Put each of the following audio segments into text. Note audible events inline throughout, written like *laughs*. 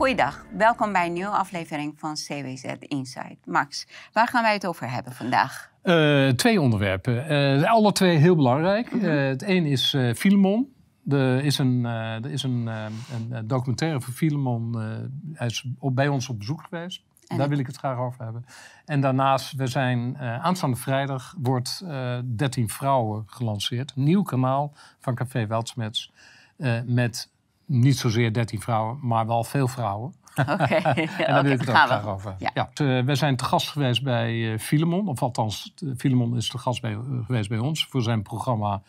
Goeiedag, welkom bij een nieuwe aflevering van CWZ Insight. Max, waar gaan wij het over hebben vandaag? Uh, twee onderwerpen, uh, alle twee heel belangrijk. Uh, het een is uh, Filemon. Er is een, er is een, een documentaire van Filemon. hij is op, bij ons op bezoek geweest. En Daar wil ik het graag over hebben. En daarnaast, we zijn aanstaande vrijdag wordt 13 Vrouwen gelanceerd. Een nieuw kanaal van Café Weltsmets. met niet zozeer 13 vrouwen, maar wel veel vrouwen. Oké, *laughs* okay, en daar wil ik het ook graag over Ja. ja uh, we zijn te gast geweest bij uh, Filemon. Of althans, Filemon is te gast bij, uh, geweest bij ons voor zijn programma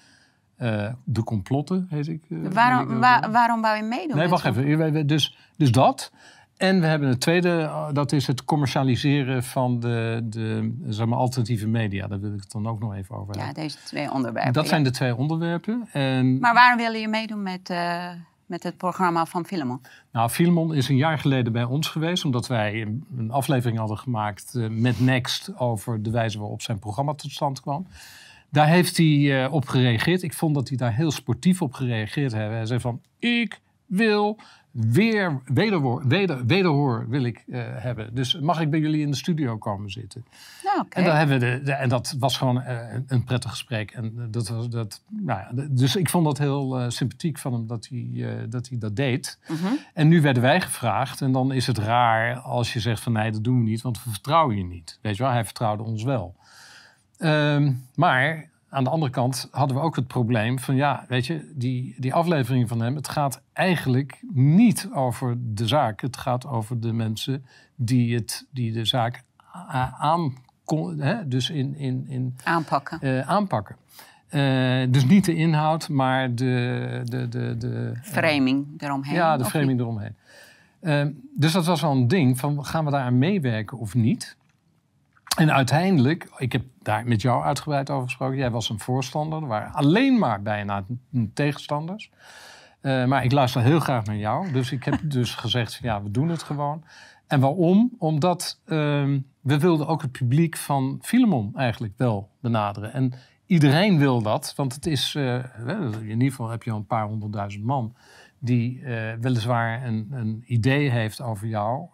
De Complotten, heet ik. waarom, waar, waarom wou je meedoen? Nee, wacht even. Dus, dus dat. En we hebben het tweede, dat is het commercialiseren van de, de zeg maar, alternatieve media. Daar wil ik het dan ook nog even over hebben. Ja, deze twee onderwerpen. Dat zijn de twee onderwerpen. En... Maar waarom willen je meedoen met met het programma van Filemon? Nou, Filemon is een jaar geleden bij ons geweest, omdat wij een aflevering hadden gemaakt uh, met Next over de wijze waarop zijn programma tot stand kwam. Daar heeft hij uh, op gereageerd. Ik vond dat hij daar heel sportief op gereageerd heeft. Hij zei van, ik wil weer wederhoor, weder, wederhoor wil ik uh, hebben. Dus mag ik bij jullie in de studio komen zitten? Okay. en, dan hebben we de, en dat was gewoon uh, een prettig gesprek. En dat was, dat, nou ja, dus ik vond dat heel uh, sympathiek van hem dat hij dat, hij dat deed. -hmm. En nu werden wij gevraagd. En dan is het raar als je zegt van nee, dat doen we niet, want we vertrouwen je niet. Weet je wel, hij vertrouwde ons wel. Um, maar aan de andere kant hadden we ook het probleem van ja, weet je, die, die aflevering van hem, het gaat eigenlijk niet over de zaak. Het gaat over de mensen die, het, die de zaak aan, hè, dus in, in, in, aanpakken. Uh, aanpakken. Uh, dus niet de inhoud, maar de... de, de, de framing uh, eromheen. Ja, de framing eromheen. dus dat was wel een ding van gaan we daar aan meewerken of niet? En uiteindelijk, ik heb daar met jou uitgebreid over gesproken. Jij was een voorstander. Er waren alleen maar bijna tegenstanders. Uh, maar ik luister heel graag naar jou. Dus ik heb *laughs* dus gezegd, ja, we doen het gewoon. En waarom? Omdat uh, we wilden ook het publiek van Filemon eigenlijk wel benaderen. En iedereen wil dat, want het is, uh, in ieder geval heb je al een paar honderdduizend man... die uh, weliswaar een, een, idee heeft over jou...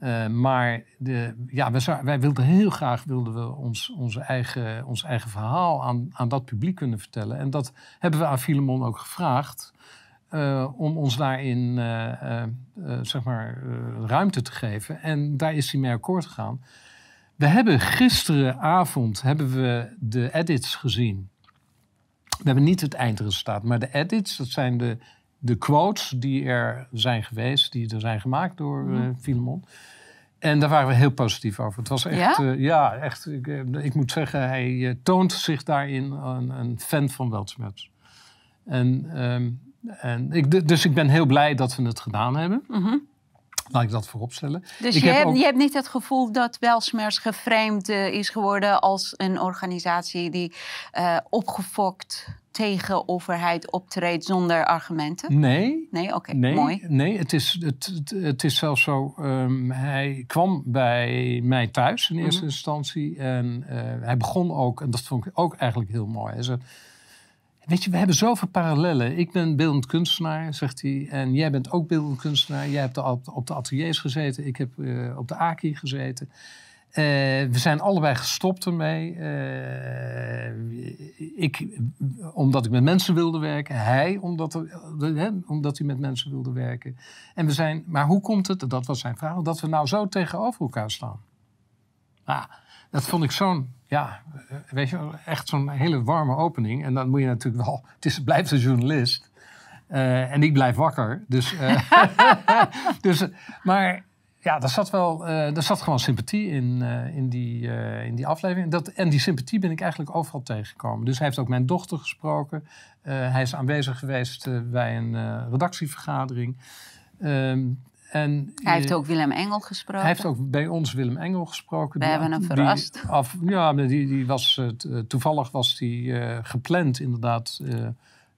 Uh, maar de, ja, wij, wij, wilden heel graag wilden we ons, onze eigen, ons eigen verhaal aan, aan dat publiek kunnen vertellen. En dat hebben we aan Filemon ook gevraagd. Uh, om ons daarin uh, zeg maar, ruimte te geven. En daar is hij mee akkoord gegaan. We hebben gisteravond hebben we de edits gezien. We hebben niet het eindresultaat, maar de edits, dat zijn de de quotes die er zijn geweest, die er zijn gemaakt door uh, Filemon. En daar waren we heel positief over. Het was echt, ja, uh, ja echt. Ik, uh, ik, moet zeggen, hij toont zich daarin een, een fan van Weltsmets. En, um, en ik, dus ik ben heel blij dat we het gedaan hebben. Mm -hmm. Laat ik dat vooropstellen. Dus je, hebt, ook... je hebt niet het gevoel dat Welsmers geframed is geworden als een organisatie die opgefokt tegen overheid optreedt zonder argumenten? Nee. Nee, oké, nee, mooi. Nee, het is, het, het, het is zelfs zo... Um, hij kwam bij mij thuis in eerste mm -hmm. instantie. En uh, hij begon ook, en dat vond ik ook eigenlijk heel mooi. Hij zei, weet je, we hebben zoveel parallellen. Ik ben beeldend kunstenaar, zegt hij. En jij bent ook beeldend kunstenaar. Jij hebt op, de ateliers gezeten. Ik heb uh, op de AKI gezeten. Uh, we zijn allebei gestopt ermee. Uh, ik, omdat ik met mensen wilde werken. Hij, omdat, omdat hij met mensen wilde werken. En we zijn, maar hoe komt het, dat was zijn vraag, dat we nou zo tegenover elkaar staan? Ah, dat vond ik zo'n, ja, weet je, echt zo'n hele warme opening. En dan moet je natuurlijk wel, *laughs* het is, blijft een journalist. Uh, en ik blijf wakker. Dus, *laughs* dus maar ja, daar zat wel, uh, daar zat gewoon sympathie in, in, die, in die aflevering. Dat, en die sympathie ben ik eigenlijk overal tegengekomen. Dus hij heeft ook mijn dochter gesproken. hij is aanwezig geweest bij een redactievergadering. Um, en, hij heeft ook Willem Engel gesproken. Hij heeft ook bij ons Willem Engel gesproken. We hebben hem verrast. Af, ja, die, die was, toevallig was die gepland inderdaad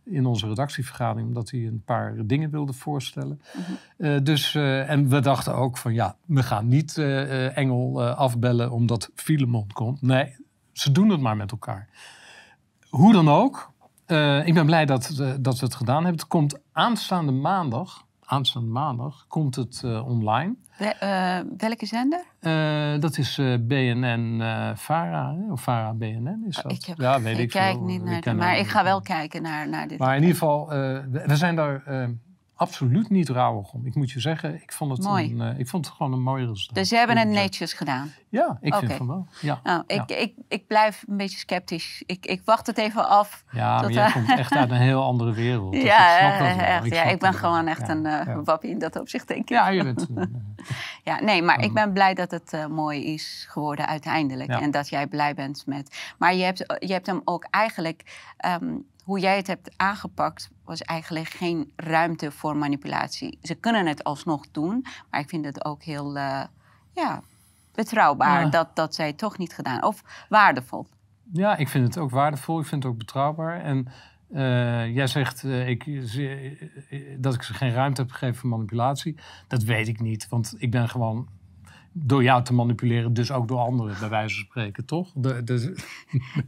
in onze redactievergadering, omdat hij een paar dingen wilde voorstellen. Mm -hmm. uh, dus, en we dachten ook van ja, we gaan niet Engel afbellen omdat Filemon komt. Nee, ze doen het maar met elkaar. Hoe dan ook, ik ben blij dat, dat we het gedaan hebben. Het komt aanstaande maandag, aanstaande maandag komt het eh, online. We- eh, welke zender? Eh, dat is BNN VARA, of VARA BNN is dat? Oh, Ik, heb, ja, weet ik, kijk veel. niet naar, ken maar ik ga wel kijken naar, naar dit. Maar in ieder geval, we, we zijn daar absoluut niet rouwig om. Ik moet je zeggen, ik vond het, Mooi. Een, eh, ik vond het gewoon een mooi resultaat. dus ze hebben het Moet ik netjes gedaan. Ja, ik vind van wel. Ja, Nou, ik, ik, ik blijf een beetje sceptisch. Ik, ik wacht het even af. ja maar tot, jij eh, komt echt uit een heel andere wereld. *laughs* Dus ja, ik snap dat eh, ja, ik ben wel. gewoon echt Ja, een eh ja. wappie in dat opzicht, denk ik. Ja, je bent... *laughs* eh, Ja, nee, maar ik ben blij dat het eh, mooi is geworden uiteindelijk. En dat jij blij bent met. Maar je hebt, je hebt hem ook eigenlijk. ehm, hoe jij het hebt aangepakt, was eigenlijk geen ruimte voor manipulatie. Ze kunnen het alsnog doen, maar ik vind het ook heel eh, ja, betrouwbaar Ja. dat, dat zij het toch niet gedaan. Of waardevol. Ja, ik vind het ook waardevol. Ik vind het ook betrouwbaar. En eh, jij zegt eh, ik, dat ik ze geen ruimte heb gegeven voor manipulatie. Dat weet ik niet. Want ik ben gewoon door jou te manipuleren, dus ook door anderen, bij wijze van spreken, toch? De, de,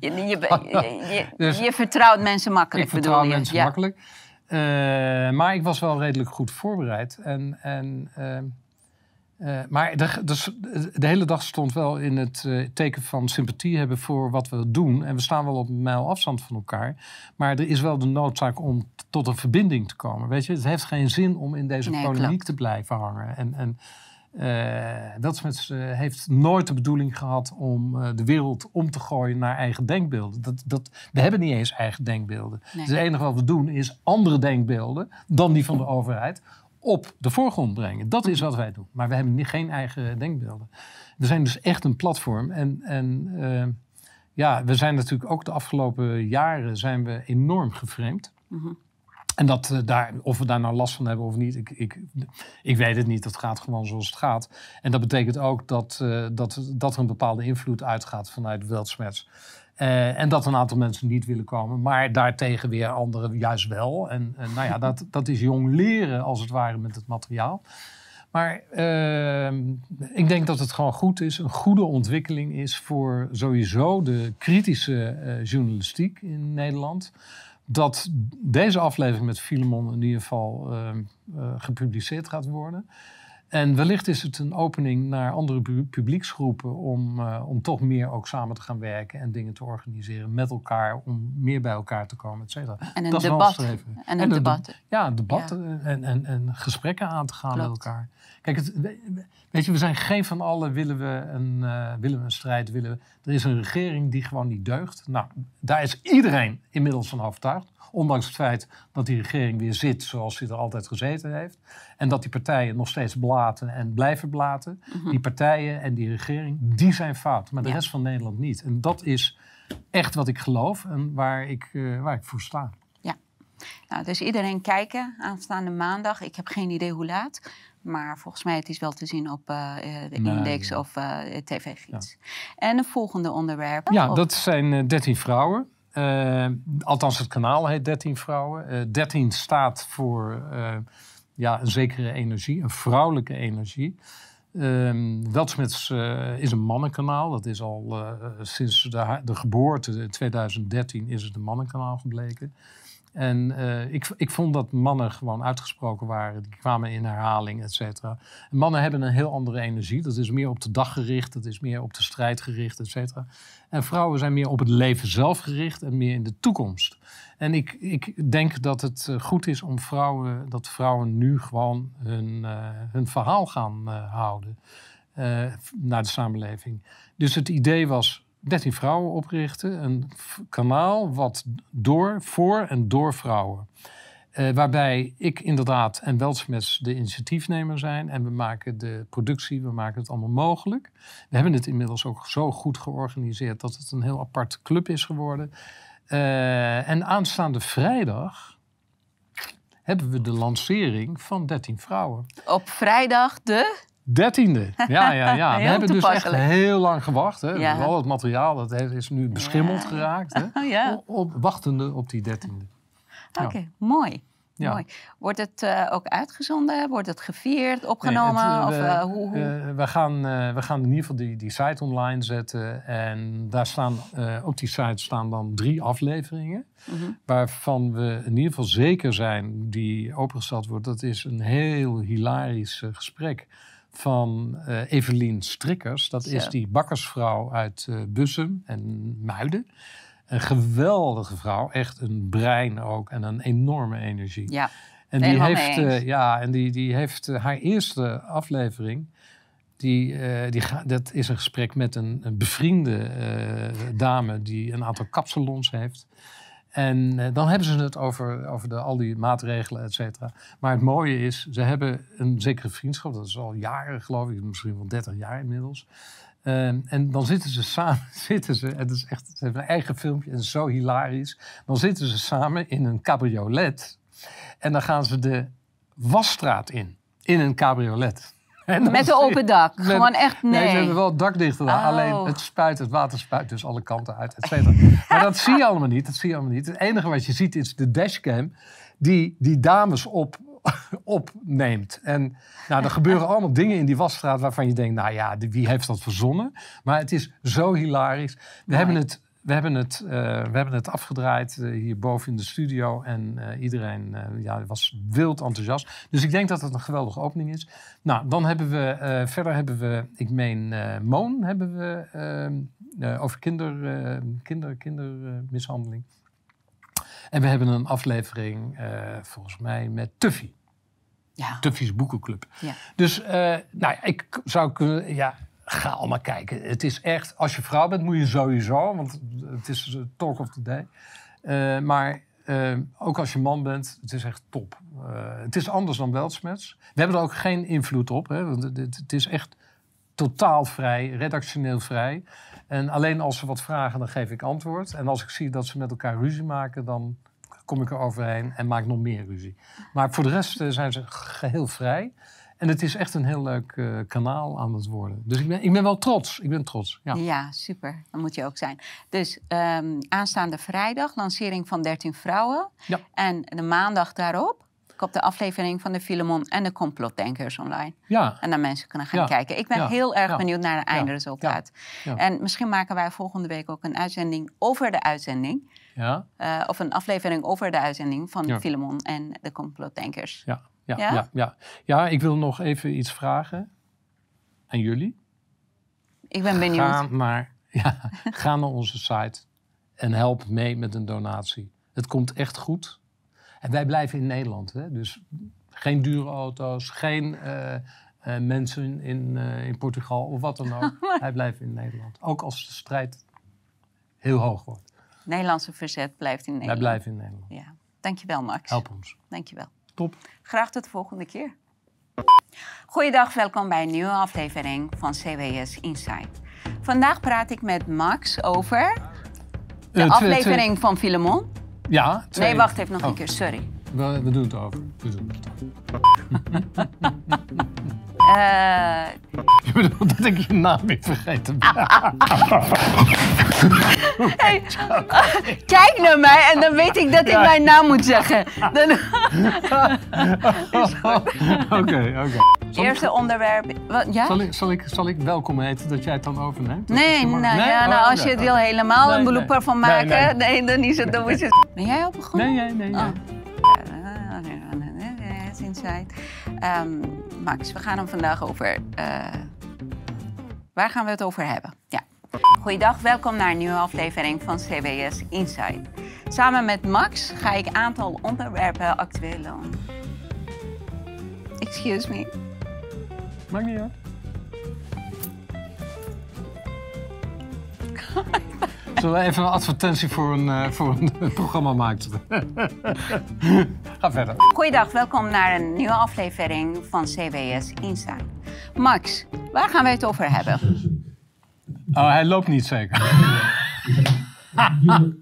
Je, *laughs* je, Dus- je vertrouwt mensen makkelijk, ik vertrouw bedoel je? mensen ja. makkelijk. Eh, maar ik was wel redelijk goed voorbereid. En, en, eh, eh, maar de, de, de hele dag stond wel in het teken van sympathie hebben voor wat we doen. En we staan wel op een mijl afstand van elkaar. Maar er is wel de noodzaak om tot een verbinding te komen. Weet je, het heeft geen zin om in deze Nee, polemiek te blijven hangen. En, en eh Weltsmets eh, heeft nooit de bedoeling gehad om eh, de wereld om te gooien naar eigen denkbeelden. Dat, dat, we hebben niet eens eigen denkbeelden. Nee. Dus het enige wat we doen is andere denkbeelden dan die van de overheid op de voorgrond brengen. Dat is wat wij doen. Maar we hebben geen eigen denkbeelden. We zijn dus echt een platform. En, en ja, we zijn natuurlijk ook de afgelopen jaren zijn we enorm geframed. Mhm. En dat, eh, daar, of we daar nou last van hebben of niet, ik, ik, ik weet het niet. Dat gaat gewoon zoals het gaat. En dat betekent ook dat, eh, dat, dat er een bepaalde invloed uitgaat vanuit Weltsmets. Eh, en dat een aantal mensen niet willen komen, maar daartegen weer anderen juist wel. En, en nou ja, dat, dat is jong leren als het ware met het materiaal. Maar eh, ik denk dat het gewoon goed is, een goede ontwikkeling is voor sowieso de kritische journalistiek in Nederland. Dat deze aflevering met Filemon in ieder geval eh, eh, gepubliceerd gaat worden. En wellicht is het een opening naar andere pu- publieksgroepen om, eh, om toch meer ook samen te gaan werken en dingen te organiseren met elkaar, om meer bij elkaar te komen, et cetera. En een Dat debat. En een de- debat. ja, debatten En, en, en gesprekken aan te gaan met elkaar. Kijk, het, we- weet je, we zijn geen van allen willen we, een, eh, willen we een strijd. Willen we, er is een regering die gewoon niet deugt. Nou, daar is iedereen inmiddels van overtuigd. Ondanks het feit dat die regering weer zit zoals ze er altijd gezeten heeft. En dat die partijen nog steeds blaten en blijven blaten. Die partijen en die regering, die zijn fout. Maar de Ja. rest van Nederland niet. En dat is echt wat ik geloof en waar ik, eh, waar ik voor sta. Nou, dus iedereen kijken aanstaande maandag. Ik heb geen idee hoe laat. Maar volgens mij het is wel te zien op eh, eh, de Nee, index ja. of eh, de tv-gids. En het volgende onderwerp. Ja, Of- dat zijn eh, 13 vrouwen. Althans, het kanaal heet 13 vrouwen. Eh 13 staat voor ja, een zekere energie, een vrouwelijke energie. Eh, is een mannenkanaal. Dat is al eh, sinds de, de geboorte in 2013 is het een mannenkanaal gebleken. En eh, ik, ik vond dat mannen gewoon uitgesproken waren. Die kwamen in herhaling, et cetera. En Mannen hebben een heel andere energie. Dat is meer op de dag gericht. Dat is meer op de strijd gericht, et cetera. En vrouwen zijn meer op het leven zelf gericht en meer in de toekomst. En ik, ik denk dat het eh, goed is om vrouwen, dat vrouwen nu gewoon hun, eh, hun verhaal gaan houden naar de samenleving. Dus het idee was 13 vrouwen oprichten, een kanaal wat door, voor en door vrouwen. Eh, waarbij ik inderdaad en Weltsmets de initiatiefnemer zijn. En we maken de productie, we maken het allemaal mogelijk. We hebben het inmiddels ook zo goed georganiseerd dat het een heel apart club is geworden. Eh, en aanstaande vrijdag hebben we de lancering van 13 vrouwen. Op vrijdag de... Dertiende. Ja, ja, ja. *laughs* We hebben dus echt heel lang gewacht. Hè. Ja. Al het materiaal dat is nu beschimmeld Ja. geraakt. Hè. *laughs* Oh ja, Op, wachtende op die dertiende. Oké, mooi. Ja. mooi. Wordt het eh, ook uitgezonden? Wordt het gevierd, opgenomen? Nee, het, of, we, eh, hoe, hoe? eh, we, gaan, eh, we gaan in ieder geval die, die site online zetten. En daar staan, eh, op die site staan dan drie afleveringen. Mhm. Waarvan we in ieder geval zeker zijn die opengesteld wordt. Dat is een heel hilarisch eh, gesprek van eh Evelien Strikkers. Dat is die bakkersvrouw uit eh Bussum en Muiden. Een geweldige vrouw, echt een brein ook en een enorme energie. Ja, En die heeft, eh, ja, en die, die heeft haar eerste aflevering. Die, die dat is een gesprek met een, een bevriende dame die een aantal kapsalons heeft. En eh, dan hebben ze het over, over de, al die maatregelen, et cetera. Maar het mooie is, ze hebben een zekere vriendschap. Dat is al jaren, geloof ik, misschien wel 30 jaar inmiddels. Ehm, en dan zitten ze *laughs* samen, zitten ze, het is echt, ze hebben een eigen filmpje en zo hilarisch. Dan zitten ze samen in een cabriolet. En dan gaan ze de wasstraat in, in een cabriolet. Met je- open dak. met- Gewoon echt nee. Nee, ze hebben wel het dak dicht gedaan. Oh. Alleen het spuit, het water spuit dus alle kanten uit, et cetera. maar dat zie je allemaal niet. Dat zie je allemaal niet. Het enige wat je ziet is de dashcam die die dames op, *laughs* opneemt. En nou, er gebeuren *laughs* allemaal dingen in die wasstraat waarvan je denkt, nou ja, wie heeft dat verzonnen? Maar het is zo hilarisch. We Mooi. hebben het... We hebben, het, eh, we hebben het afgedraaid eh, hier boven in de studio. En eh, iedereen ja, was wild enthousiast. Dus ik denk dat het een geweldige opening is. Nou, dan hebben we, verder hebben we, ik meen, Moon hebben we ehm, eh, over kinder, kinder, kindermishandeling. en we hebben een aflevering, volgens mij, met Tuffy. ja. Tuffy's Boekenclub. Ja. Dus, nou ik zou kunnen, ja, ga allemaal kijken. Het is echt, als je vrouw bent, moet je sowieso, want het is talk of the day. Eh, maar eh, ook als je man bent, het is echt top. Eh, het is anders dan Weltsmets. We hebben er ook geen invloed op, hè, want het, het- is echt totaal vrij, redactioneel vrij. En alleen als ze wat vragen, dan geef ik antwoord. En als ik zie dat ze met elkaar ruzie maken, dan kom ik er overheen en maak nog meer ruzie. Maar voor de rest zijn ze geheel vrij. En het is echt een heel leuk eh, kanaal aan het worden. Dus ik ben, ik ben wel trots. Ik ben trots. Ja. Ja, super. Dat moet je ook zijn. Dus ehm, aanstaande vrijdag, lancering van 13 vrouwen. Ja. En de maandag daarop komt de aflevering van de Filemon en de Complotdenkers online. ja. En dan mensen kunnen gaan Ja. kijken. Ik ben Ja. heel erg benieuwd naar het eindresultaat. Ja. En misschien maken wij volgende week ook een uitzending over de uitzending. Ja. eh, of een aflevering over de uitzending van. Filemon en de Complotdenkers. Ja. Ja, Ja? ja? Ja, ja. ik wil nog even iets vragen aan jullie. Ik ben benieuwd. Ga naar, *laughs* ja, ga naar onze site en help mee met een donatie. Het komt echt goed. En wij blijven in Nederland. Hè? Dus geen dure auto's, geen eh, eh, mensen in, eh, in Portugal of wat dan ook. *laughs* wij blijven in Nederland. Ook als de strijd heel hoog wordt. Nederlandse verzet blijft in Wij Nederland. blijven in Nederland. Ja. Dankjewel, Max. Help ons. Dankjewel. Top. Graag tot de volgende keer. Goeiedag, welkom bij een nieuwe aflevering van CWS Insight. Vandaag praat ik met Max over de Eh, twee- aflevering van Filemon. ja, twee- Nee, wacht even nog Oh, een keer, sorry. We, we doen het over. We doen het over. Eh, Je dat ik je naam weer vergeten ben. hey, kijk naar mij en dan weet ik dat ik mijn naam moet zeggen. Dan, Oké, oké. Eerste onderwerp. Wat, ja? Zal ik, zal, ik, zal ik welkom heten dat jij het dan overneemt? Nee, nou, makkelijk. ja, Oh, nou, als je het wil helemaal Nee, een nee. blooper van Nee, maken, nee. nee, dan is het. Dan is het. Ben jij al begonnen? Nee, nee, nee. Oh. nee. Ehm, Max, we gaan hem vandaag over. eh, waar gaan we het over hebben? Ja. Goeiedag, welkom naar een nieuwe aflevering van CBS Insight. Samen met Max ga ik een aantal onderwerpen actueel doen. Excuse me. Maakt niet uit. *laughs* Zullen we even een advertentie voor een, eh, voor een *laughs* programma maken? *laughs* Ga verder. Goeiedag, welkom naar een nieuwe aflevering van CBS Insight. Max, waar gaan we het over hebben? Oh, hij loopt niet zeker. *laughs*